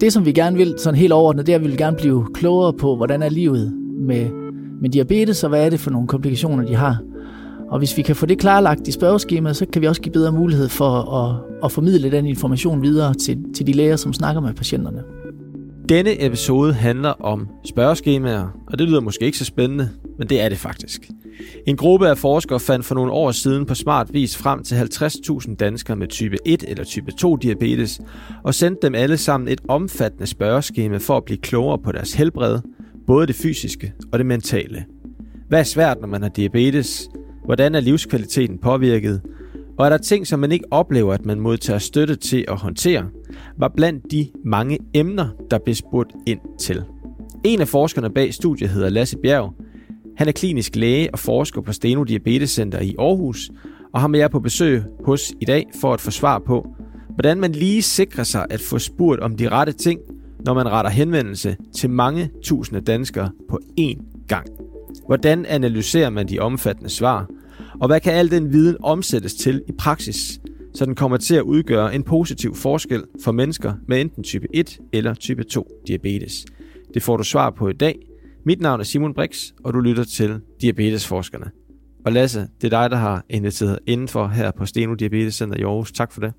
det, som vi gerne vil, sådan helt overordnet, det er, at vi vil gerne blive klogere på, hvordan er livet med, med diabetes, og hvad er det for nogle komplikationer, de har. Og hvis vi kan få det klarlagt i spørgeskemaet, så kan vi også give bedre mulighed for at, at formidle den information videre til, til de læger, som snakker med patienterne. Denne episode handler om spørgeskemaer, og det lyder måske ikke så spændende, men det er det faktisk. En gruppe af forskere fandt for nogle år siden på smart vis frem til 50.000 danskere med type 1 eller type 2 diabetes, og sendte dem alle sammen et omfattende spørgeskema for at blive klogere på deres helbred, både det fysiske og det mentale. Hvad er svært, når man har diabetes? Hvordan er livskvaliteten påvirket? Og er der ting, som man ikke oplever, at man modtager støtte til at håndtere, var blandt de mange emner, der blev spurgt ind til. En af forskerne bag studiet hedder Lasse Bjerg. Han er klinisk læge og forsker på Steno Diabetes Center i Aarhus, og har med jer på besøg hos i dag for at få svar på, hvordan man lige sikrer sig at få spurgt om de rette ting, når man retter henvendelse til mange tusinde danskere på én gang. Hvordan analyserer man de omfattende svar? Og hvad kan al den viden omsættes til i praksis, så den kommer til at udgøre en positiv forskel for mennesker med enten type 1 eller type 2 diabetes? Det får du svar på i dag. Mit navn er Simon Brix, og du lytter til Diabetesforskerne. Og Lasse, det er dig, der har inviteret indenfor her på Steno Diabetes Center i Aarhus. Tak for det.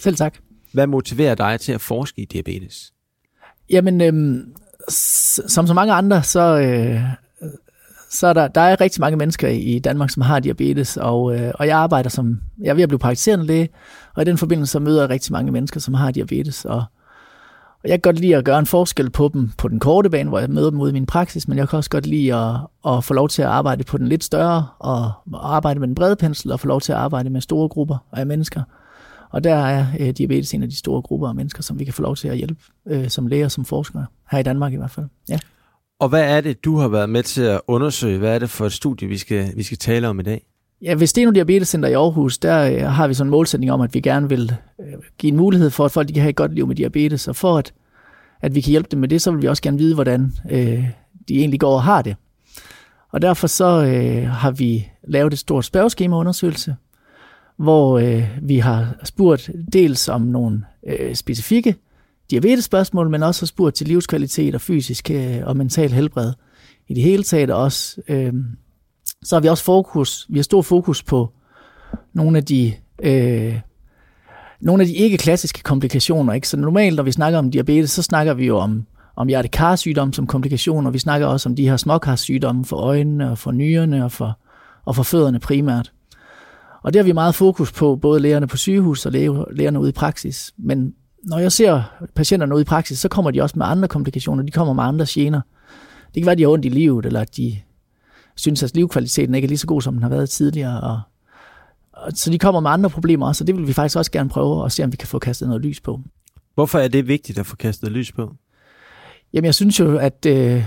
Selv tak. Hvad motiverer dig til at forske i diabetes? Jamen, øhm, som så mange andre, så, øh, så er der, der er rigtig mange mennesker i Danmark, som har diabetes, og, øh, og jeg arbejder som, jeg er ved at blive praktiserende læge, og i den forbindelse så møder jeg rigtig mange mennesker, som har diabetes, og, og jeg kan godt lide at gøre en forskel på dem på den korte bane, hvor jeg møder dem ude i min praksis, men jeg kan også godt lide at, at få lov til at arbejde på den lidt større, og arbejde med den brede pensel, og få lov til at arbejde med store grupper af mennesker. Og der er øh, diabetes en af de store grupper af mennesker, som vi kan få lov til at hjælpe øh, som læger, som forskere, her i Danmark i hvert fald. Ja. Og hvad er det, du har været med til at undersøge? Hvad er det for et studie, vi skal, vi skal tale om i dag? Ja, ved Steno Diabetes Center i Aarhus, der øh, har vi sådan en målsætning om, at vi gerne vil øh, give en mulighed for, at folk de kan have et godt liv med diabetes, og for at, at vi kan hjælpe dem med det, så vil vi også gerne vide, hvordan øh, de egentlig går og har det. Og derfor så øh, har vi lavet et stort spørgeskemaundersøgelse, hvor øh, vi har spurgt dels om nogle øh, specifikke diabetesspørgsmål, men også har spurgt til livskvalitet og fysisk øh, og mental helbred i det hele taget også. Øh, så har vi også fokus, vi har stor fokus på nogle af de øh, nogle af de ikke klassiske komplikationer. Ikke? Så normalt, når vi snakker om diabetes, så snakker vi jo om, om hjertekarsygdom som komplikationer. Vi snakker også om de her småkarsygdomme for øjnene og for nyrerne og for, og for fødderne primært. Og det har vi meget fokus på, både lægerne på sygehus og lægerne ude i praksis. Men når jeg ser patienterne ude i praksis, så kommer de også med andre komplikationer. De kommer med andre gener. Det kan være, at de har ondt i livet, eller at de synes, at livskvaliteten ikke er lige så god, som den har været tidligere. Og, og, så de kommer med andre problemer også, og det vil vi faktisk også gerne prøve at se, om vi kan få kastet noget lys på. Hvorfor er det vigtigt at få kastet lys på? Jamen, jeg synes jo, at øh,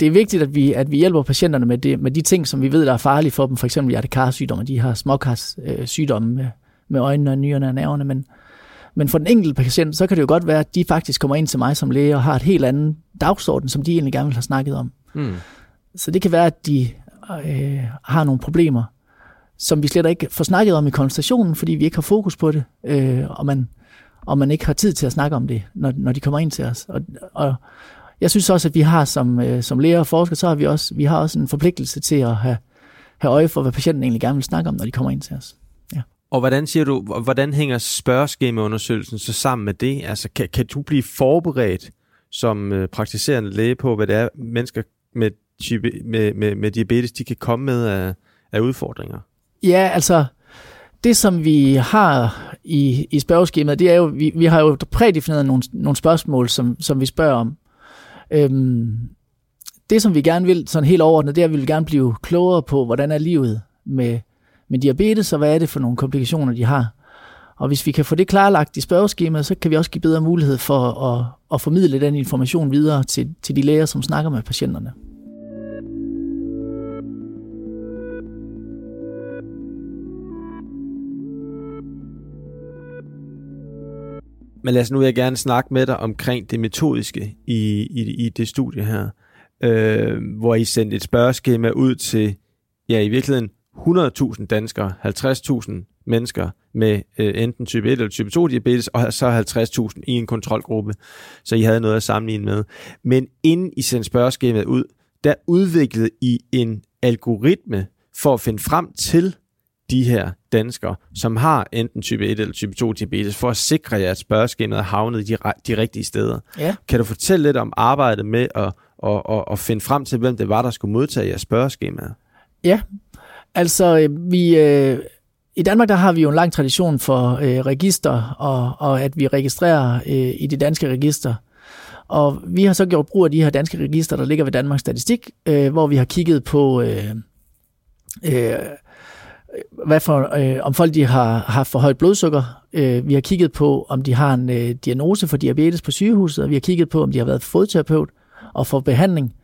det er vigtigt, at vi, at vi hjælper patienterne med, det, med de ting, som vi ved, der er farlige for dem, for eksempel hjertekarsygdomme, de har småkarssygdomme med, med øjnene og nyrerne og nerverne, men, men for den enkelte patient, så kan det jo godt være, at de faktisk kommer ind til mig som læge og har et helt andet dagsorden, som de egentlig gerne vil have snakket om. Mm. Så det kan være, at de øh, har nogle problemer, som vi slet ikke får snakket om i konsultationen, fordi vi ikke har fokus på det, øh, og, man, og man ikke har tid til at snakke om det, når, når de kommer ind til os. Og, og jeg synes også, at vi har som, øh, som læger og forskere, så har vi også, vi har også en forpligtelse til at have, have øje for, hvad patienten egentlig gerne vil snakke om, når de kommer ind til os. Og hvordan siger du, hvordan hænger spørgeskemaundersøgelsen så sammen med det? Altså, kan, kan du blive forberedt som øh, praktiserende læge på, hvad det er, mennesker med, type, med, med, med diabetes, de kan komme med af, af udfordringer? Ja, altså, det som vi har i, i spørgeskemaet, det er jo, vi, vi har jo prædefineret nogle, nogle spørgsmål, som, som vi spørger om. Øhm, det, som vi gerne vil, sådan helt overordnet, det er, at vi vil gerne blive klogere på, hvordan er livet med med diabetes, og hvad er det for nogle komplikationer, de har. Og hvis vi kan få det klarlagt i spørgeskemaet, så kan vi også give bedre mulighed for at, at formidle den information videre til, til de læger, som snakker med patienterne. Men lad os nu vil jeg gerne snakke med dig omkring det metodiske i, i, i det studie her, øh, hvor I sendte et spørgeskema ud til, ja i virkeligheden 100.000 danskere, 50.000 mennesker med øh, enten type 1 eller type 2 diabetes, og så 50.000 i en kontrolgruppe, så I havde noget at sammenligne med. Men inden I sendte spørgeskemaet ud, der udviklede I en algoritme for at finde frem til de her danskere, som har enten type 1 eller type 2 diabetes, for at sikre jer, at spørgeskemaet er havnet de, de rigtige steder. Ja. Kan du fortælle lidt om arbejdet med at, at, at, at finde frem til, hvem det var, der skulle modtage jeres spørgeskemaer? Ja, altså øh, vi... Øh i Danmark der har vi jo en lang tradition for øh, register, og, og at vi registrerer øh, i de danske register. Og vi har så gjort brug af de her danske register, der ligger ved Danmarks Statistik, øh, hvor vi har kigget på, øh, øh, hvad for, øh, om folk de har haft for højt blodsukker. Øh, vi har kigget på, om de har en øh, diagnose for diabetes på sygehuset, og vi har kigget på, om de har været fodterapeut og får behandling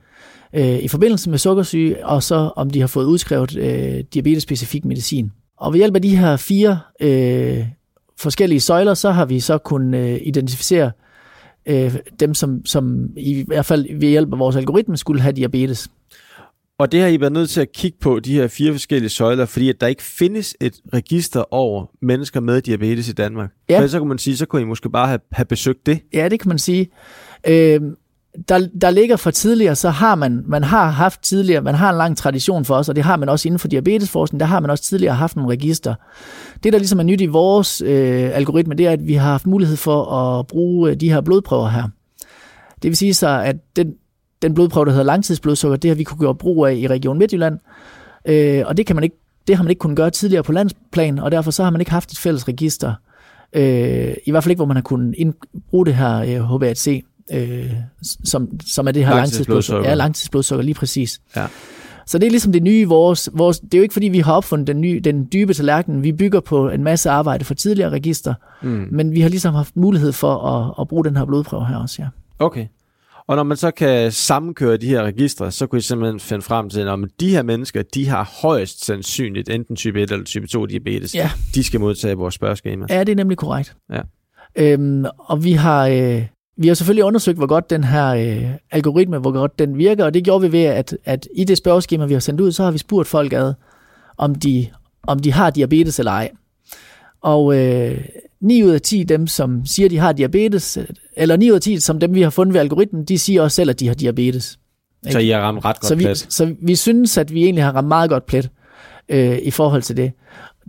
øh, i forbindelse med sukkersyge, og så om de har fået udskrevet øh, diabetes-specifik medicin. Og ved hjælp af de her fire øh, forskellige søjler, så har vi så kunnet øh, identificere øh, dem, som, som i hvert fald ved hjælp af vores algoritme skulle have diabetes. Og det har I været nødt til at kigge på, de her fire forskellige søjler, fordi at der ikke findes et register over mennesker med diabetes i Danmark. Ja. For så kunne man sige, så kunne I måske bare have, have besøgt det. Ja, det kan man sige. Øh, der, der ligger for tidligere, så har man, man har haft tidligere, man har en lang tradition for os, og det har man også inden for diabetesforskning, der har man også tidligere haft nogle register. Det, der ligesom er nyt i vores øh, algoritme, det er, at vi har haft mulighed for at bruge øh, de her blodprøver her. Det vil sige så, at den, den blodprøve, der hedder langtidsblodsukker, det har vi kunne gøre brug af i Region Midtjylland, øh, og det kan man ikke det har man ikke kunnet gøre tidligere på landsplan, og derfor så har man ikke haft et fælles register. Øh, I hvert fald ikke, hvor man har kunnet bruge det her øh, HbA1c øh, som, som er det her langtidsblodsukker. Ja, langtidsblodsukker, lige præcis. Ja. Så det er ligesom det nye vores, vores... Det er jo ikke, fordi vi har opfundet den, nye, den dybe tallerken. Vi bygger på en masse arbejde for tidligere register. Mm. Men vi har ligesom haft mulighed for at, at bruge den her blodprøve her også, ja. Okay. Og når man så kan sammenkøre de her registre, så kan I simpelthen finde frem til, at de her mennesker, de har højst sandsynligt enten type 1 eller type 2 diabetes. Ja. De skal modtage vores spørgeskema. Ja, det er nemlig korrekt. Ja. Øhm, og vi har, øh, vi har selvfølgelig undersøgt, hvor godt den her øh, algoritme, hvor godt den virker, og det gjorde vi ved, at, at i det spørgeskema, vi har sendt ud, så har vi spurgt folk ad, om de, om de har diabetes eller ej. Og øh, 9 ud af 10 dem, som siger, de har diabetes, eller 9 ud af 10, som dem, vi har fundet ved algoritmen, de siger også selv, at de har diabetes. Ikke? Så I har ramt ret godt så vi, plet? Så vi synes, at vi egentlig har ramt meget godt plet øh, i forhold til det.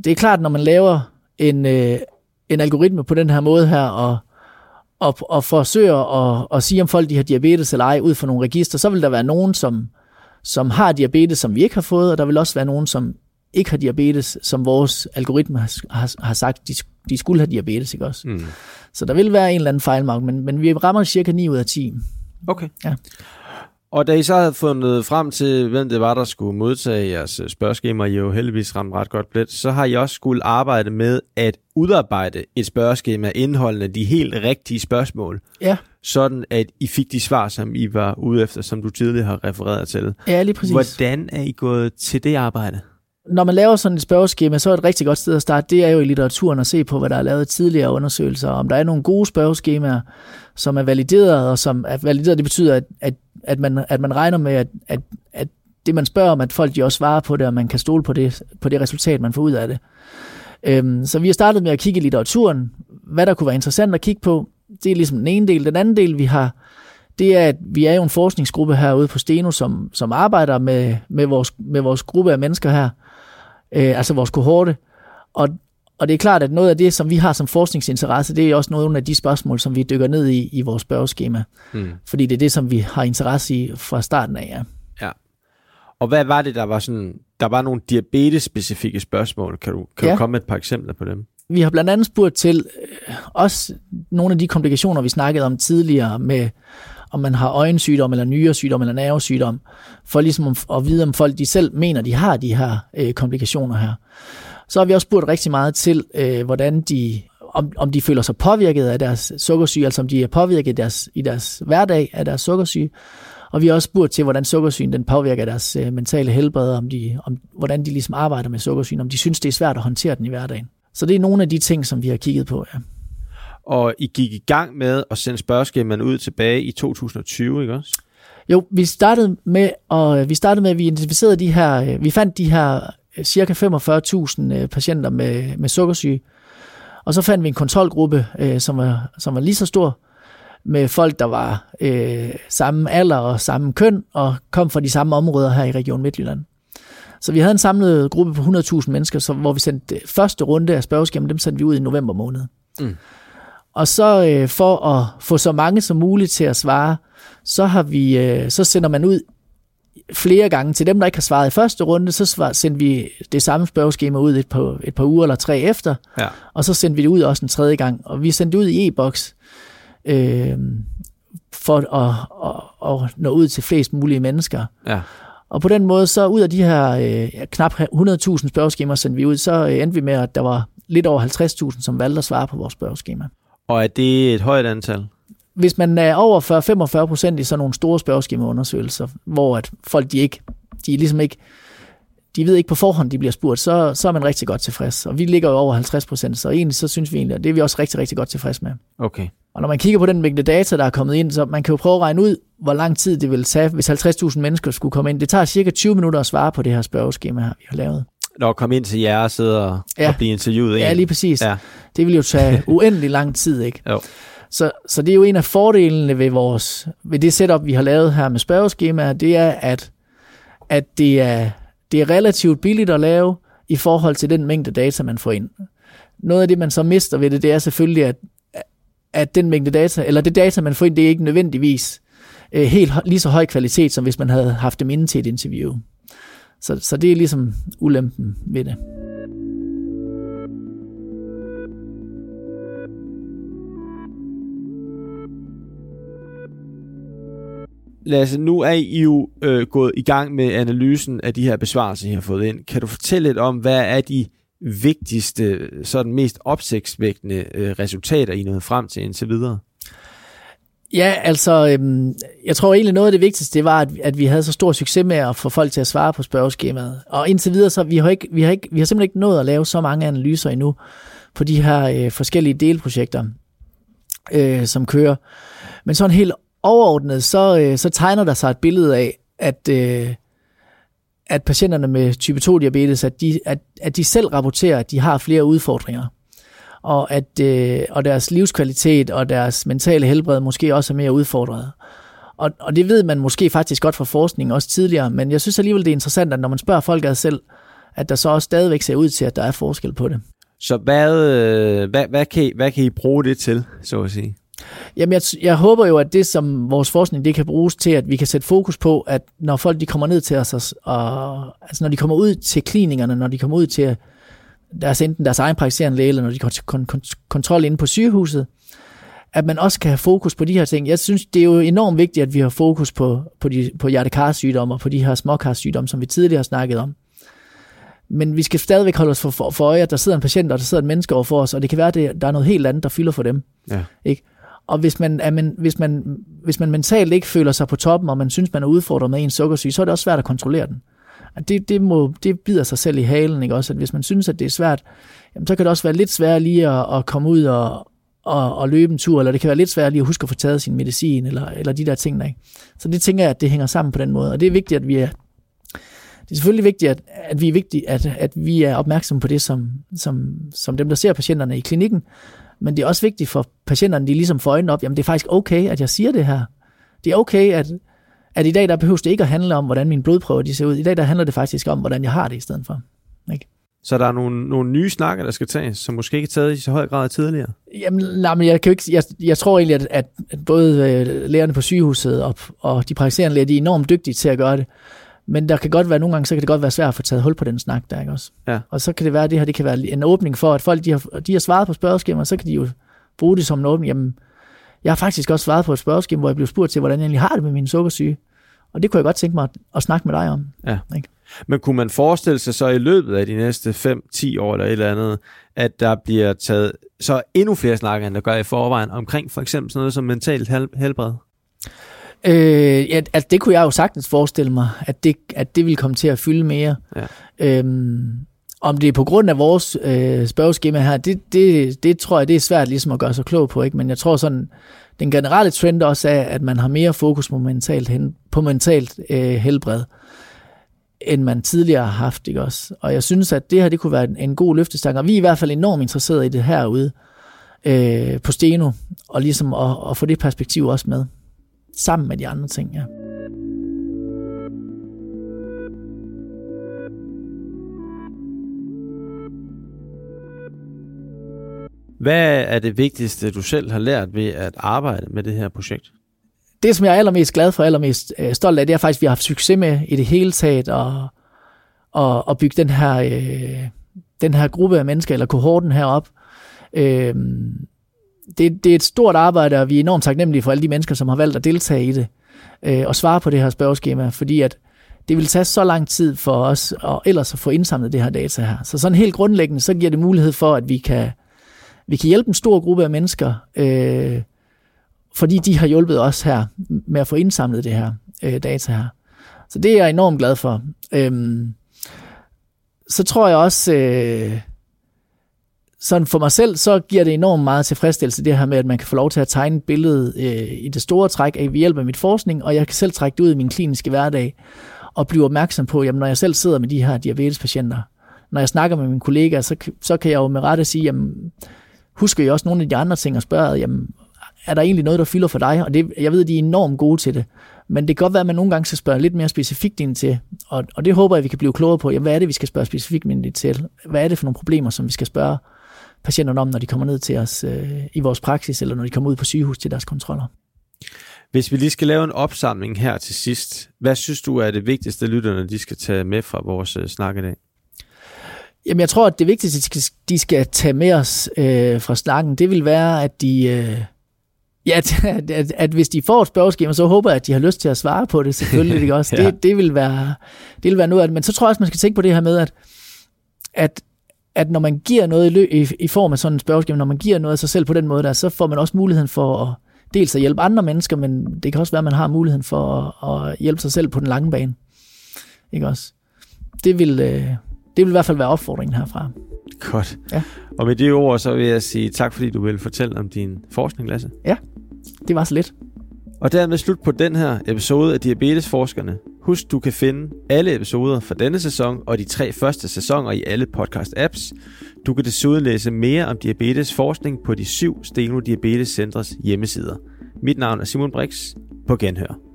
Det er klart, når man laver en, øh, en algoritme på den her måde her, og og, og forsøger at, at sige, om folk de har diabetes eller ej, ud fra nogle register, så vil der være nogen, som, som har diabetes, som vi ikke har fået, og der vil også være nogen, som ikke har diabetes, som vores algoritme har, har, har sagt, de, de skulle have diabetes, ikke også? Mm. Så der vil være en eller anden fejlmark, men, men vi rammer cirka 9 ud af 10. Okay. Ja. Og da I så havde fundet frem til, hvem det var, der skulle modtage jeres øh, spørgeskema, I jo heldigvis ramt ret godt plet, så har I også skulle arbejde med at udarbejde et spørgeskema indeholdende de helt rigtige spørgsmål. Ja. Sådan at I fik de svar, som I var ude efter, som du tidligere har refereret til. Ja, lige præcis. Hvordan er I gået til det arbejde? Når man laver sådan et spørgeskema, så er et rigtig godt sted at starte, det er jo i litteraturen at se på, hvad der er lavet tidligere undersøgelser, om der er nogle gode spørgeskemaer, som er valideret, og som er valideret, det betyder, at, at at man, at man regner med, at, at, at det man spørger om, at folk de også svarer på det, og man kan stole på det, på det resultat, man får ud af det. Øhm, så vi har startet med at kigge i litteraturen, hvad der kunne være interessant at kigge på. Det er ligesom den ene del. Den anden del, vi har, det er, at vi er jo en forskningsgruppe herude på Steno, som, som arbejder med, med, vores, med vores gruppe af mennesker her, øh, altså vores kohorte. Og og det er klart, at noget af det, som vi har som forskningsinteresse, det er også nogle af de spørgsmål, som vi dykker ned i i vores spørgeskema. Mm. Fordi det er det, som vi har interesse i fra starten af, ja. Ja. Og hvad var det, der var sådan, der var nogle diabetes-specifikke spørgsmål? Kan du, kan ja. du komme med et par eksempler på dem? Vi har blandt andet spurgt til øh, også nogle af de komplikationer, vi snakkede om tidligere med, om man har øjensygdom, eller nyresygdom, eller nervesygdom, for ligesom at vide, om folk de selv mener, de har de her øh, komplikationer her. Så har vi også spurgt rigtig meget til, øh, hvordan de, om, om de føler sig påvirket af deres sukkersyge, altså om de er påvirket i deres, i deres hverdag af deres sukkersyge. Og vi har også spurgt til, hvordan sukkersygen den påvirker deres øh, mentale helbred, om de, om, hvordan de ligesom arbejder med sukkersygen, om de synes, det er svært at håndtere den i hverdagen. Så det er nogle af de ting, som vi har kigget på, ja. Og I gik i gang med at sende spørgeskemaen ud tilbage i 2020, ikke også? Jo, vi startede med, og vi startede med, at vi identificerede de her, øh, vi fandt de her cirka 45.000 øh, patienter med, med sukkersyge, Og så fandt vi en kontrolgruppe, øh, som, var, som var lige så stor, med folk, der var øh, samme alder og samme køn, og kom fra de samme områder her i Region Midtjylland. Så vi havde en samlet gruppe på 100.000 mennesker, så, hvor vi sendte første runde af spørgeskemaet, dem sendte vi ud i november måned. Mm. Og så øh, for at få så mange som muligt til at svare, så har vi øh, så sender man ud flere gange til dem, der ikke har svaret i første runde, så svar, sendte vi det samme spørgeskema ud et par, et par uger eller tre efter, ja. og så sendte vi det ud også en tredje gang, og vi sendte det ud i e-boks øh, for at, at, at nå ud til flest mulige mennesker. Ja. Og på den måde, så ud af de her øh, knap 100.000 spørgeskemaer sendte vi ud, så øh, endte vi med, at der var lidt over 50.000, som valgte at svare på vores spørgeskema. Og er det et højt antal? Hvis man er over 40-45 procent i sådan nogle store spørgeskemaundersøgelser, hvor at folk de ikke, de er ligesom ikke, de ved ikke på forhånd, de bliver spurgt, så, så er man rigtig godt tilfreds. Og vi ligger jo over 50 procent, så egentlig så synes vi egentlig, at det er vi også rigtig, rigtig godt tilfreds med. Okay. Og når man kigger på den mængde data, der er kommet ind, så man kan jo prøve at regne ud, hvor lang tid det vil tage, hvis 50.000 mennesker skulle komme ind. Det tager cirka 20 minutter at svare på det her spørgeskema, her, vi har lavet. Når komme ind til jer og sidde og, ja. og blive interviewet. Ja, lige præcis. Ja. Det vil jo tage uendelig lang tid, ikke? Jo. Så, så det er jo en af fordelene ved, vores, ved det setup, vi har lavet her med spørgeskemaer, det er, at, at det, er, det er relativt billigt at lave i forhold til den mængde data, man får ind. Noget af det, man så mister ved det, det er selvfølgelig, at, at den mængde data, eller det data, man får ind, det er ikke nødvendigvis øh, helt lige så høj kvalitet, som hvis man havde haft dem inde til et interview. Så, så det er ligesom ulempen ved det. Lasse, nu er I jo øh, gået i gang med analysen af de her besvarelser, I har fået ind. Kan du fortælle lidt om, hvad er de vigtigste, sådan mest opsigtsvækkende øh, resultater, I nåede frem til indtil videre? Ja, altså, øhm, jeg tror egentlig noget af det vigtigste, det var, at, at vi havde så stor succes med at få folk til at svare på spørgeskemaet. Og indtil videre, så vi har, ikke, vi har, ikke, vi har simpelthen ikke nået at lave så mange analyser endnu på de her øh, forskellige delprojekter, øh, som kører. Men sådan helt overordnet, så, øh, så tegner der sig et billede af, at, øh, at patienterne med type 2-diabetes, at de, at, at de selv rapporterer, at de har flere udfordringer og at øh, og deres livskvalitet og deres mentale helbred måske også er mere udfordret. Og, og det ved man måske faktisk godt fra forskning også tidligere, men jeg synes alligevel, det er interessant, at når man spørger folk ad selv, at der så også stadigvæk ser ud til, at der er forskel på det. Så hvad, øh, hvad, hvad, kan, I, hvad kan I bruge det til, så at sige? Jamen, jeg, jeg håber jo, at det, som vores forskning det kan bruges til, at vi kan sætte fokus på, at når folk de kommer ned til os, og, altså når de kommer ud til klinikerne, når de kommer ud til deres, enten deres egen praktiserende læge, eller når de til kon- kon- kontrol inde på sygehuset, at man også kan have fokus på de her ting. Jeg synes, det er jo enormt vigtigt, at vi har fokus på, på, de, på hjertekarsygdomme og på de her småkarsygdomme, som vi tidligere har snakket om. Men vi skal stadigvæk holde os for, for, for øje, at der sidder en patient, og der sidder en menneske overfor os, og det kan være, at det, der er noget helt andet, der fylder for dem. Ja. Ikke? Og hvis man, er man, hvis, man, hvis man mentalt ikke føler sig på toppen, og man synes, man er udfordret med en sukkersyge, så er det også svært at kontrollere den at det, det, må, det bider sig selv i halen, ikke også? At hvis man synes, at det er svært, jamen, så kan det også være lidt svært lige at, at komme ud og, og, og løbe en tur, eller det kan være lidt svært lige at huske at få taget sin medicin, eller, eller de der ting. Der, ikke? Så det tænker jeg, at det hænger sammen på den måde, og det er vigtigt, at vi er det er selvfølgelig vigtigt, at, at, vi er vigtigt, at, at vi er opmærksomme på det, som, som, som dem, der ser patienterne i klinikken, men det er også vigtigt for patienterne, de ligesom får øjnene op, jamen det er faktisk okay, at jeg siger det her. Det er okay, at, at i dag der behøver det ikke at handle om, hvordan mine blodprøver de ser ud. I dag der handler det faktisk om, hvordan jeg har det i stedet for. Ikke? Så der er nogle, nogle nye snakker, der skal tages, som måske ikke er taget i så høj grad tidligere? Jamen, nej, men jeg, kan ikke, jeg, jeg tror egentlig, at, at, at både øh, lægerne på sygehuset og, og de praktiserende læger, de er enormt dygtige til at gøre det. Men der kan godt være, nogle gange, så kan det godt være svært at få taget hul på den snak der, ikke også? Ja. Og så kan det være, at det her det kan være en åbning for, at folk de har, de har svaret på spørgeskemaer, så kan de jo bruge det som en åbning. Jamen, jeg har faktisk også svaret på et spørgeskema, hvor jeg blev spurgt til, hvordan jeg egentlig har det med min sukkersyge. Og det kunne jeg godt tænke mig at, at snakke med dig om. Ja. Ikke? Men kunne man forestille sig så i løbet af de næste 5-10 år eller et eller andet, at der bliver taget så endnu flere snakker, end der gør i forvejen, omkring for eksempel sådan noget som mentalt helbred? Øh, ja, altså det kunne jeg jo sagtens forestille mig, at det, at det ville komme til at fylde mere. Ja. Øhm, om det er på grund af vores øh, spørgeskema her, det, det, det tror jeg, det er svært ligesom at gøre sig klog på, ikke? men jeg tror sådan, den generelle trend også er, at man har mere fokus på mentalt, hen, på mentalt øh, helbred. end man tidligere har haft. Ikke også? Og jeg synes, at det her det kunne være en, en god løftestang, og vi er i hvert fald enormt interesserede i det herude øh, på Steno, og ligesom at, at få det perspektiv også med, sammen med de andre ting. Ja. Hvad er det vigtigste, du selv har lært ved at arbejde med det her projekt? Det, som jeg er allermest glad for, allermest øh, stolt af, det er faktisk, at vi har haft succes med i det hele taget at, at, at bygge den her, øh, den her gruppe af mennesker, eller kohorten herop. Øh, det, det er et stort arbejde, og vi er enormt taknemmelige for alle de mennesker, som har valgt at deltage i det, øh, og svare på det her spørgeskema, fordi at det vil tage så lang tid for os, og ellers at få indsamlet det her data her. Så sådan helt grundlæggende, så giver det mulighed for, at vi kan, vi kan hjælpe en stor gruppe af mennesker, øh, fordi de har hjulpet os her med at få indsamlet det her øh, data her. Så det er jeg enormt glad for. Øhm, så tror jeg også, øh, sådan for mig selv, så giver det enormt meget tilfredsstillelse, det her med, at man kan få lov til at tegne et billede øh, i det store træk af ved hjælp af mit forskning, og jeg kan selv trække det ud i min kliniske hverdag, og blive opmærksom på, jamen når jeg selv sidder med de her diabetespatienter, når jeg snakker med mine kollegaer, så, så kan jeg jo med rette sige, jamen husker I også nogle af de andre ting og spørger, jamen, er der egentlig noget, der fylder for dig? Og det, jeg ved, de er enormt gode til det. Men det kan godt være, at man nogle gange skal spørge lidt mere specifikt ind til. Og, og det håber jeg, vi kan blive klogere på. Jamen, hvad er det, vi skal spørge specifikt ind til? Hvad er det for nogle problemer, som vi skal spørge patienterne om, når de kommer ned til os øh, i vores praksis, eller når de kommer ud på sygehus til deres kontroller? Hvis vi lige skal lave en opsamling her til sidst, hvad synes du er det vigtigste, lytterne de skal tage med fra vores øh, snak i dag? Jamen, jeg tror, at det vigtigste, de skal, tage med os øh, fra snakken, det vil være, at de... Øh, ja, at, at, at hvis de får et spørgeskema, så håber jeg, at de har lyst til at svare på det, selvfølgelig. Ikke også? ja. det, det, vil være, det vil være noget af det. Men så tror jeg også, man skal tænke på det her med, at, at, at når man giver noget i, lø, i, i form af sådan en spørgeskema, når man giver noget af sig selv på den måde der, så får man også muligheden for at dels at hjælpe andre mennesker, men det kan også være, at man har muligheden for at, at hjælpe sig selv på den lange bane. Ikke også? Det vil, øh, det vil i hvert fald være opfordringen herfra. Godt. Ja. Og med de ord, så vil jeg sige tak, fordi du vil fortælle om din forskning, Lasse. Ja, det var så lidt. Og dermed slut på den her episode af Diabetesforskerne. Husk, du kan finde alle episoder fra denne sæson og de tre første sæsoner i alle podcast-apps. Du kan desuden læse mere om diabetesforskning på de syv Steno Diabetes Centres hjemmesider. Mit navn er Simon Brix. På genhør.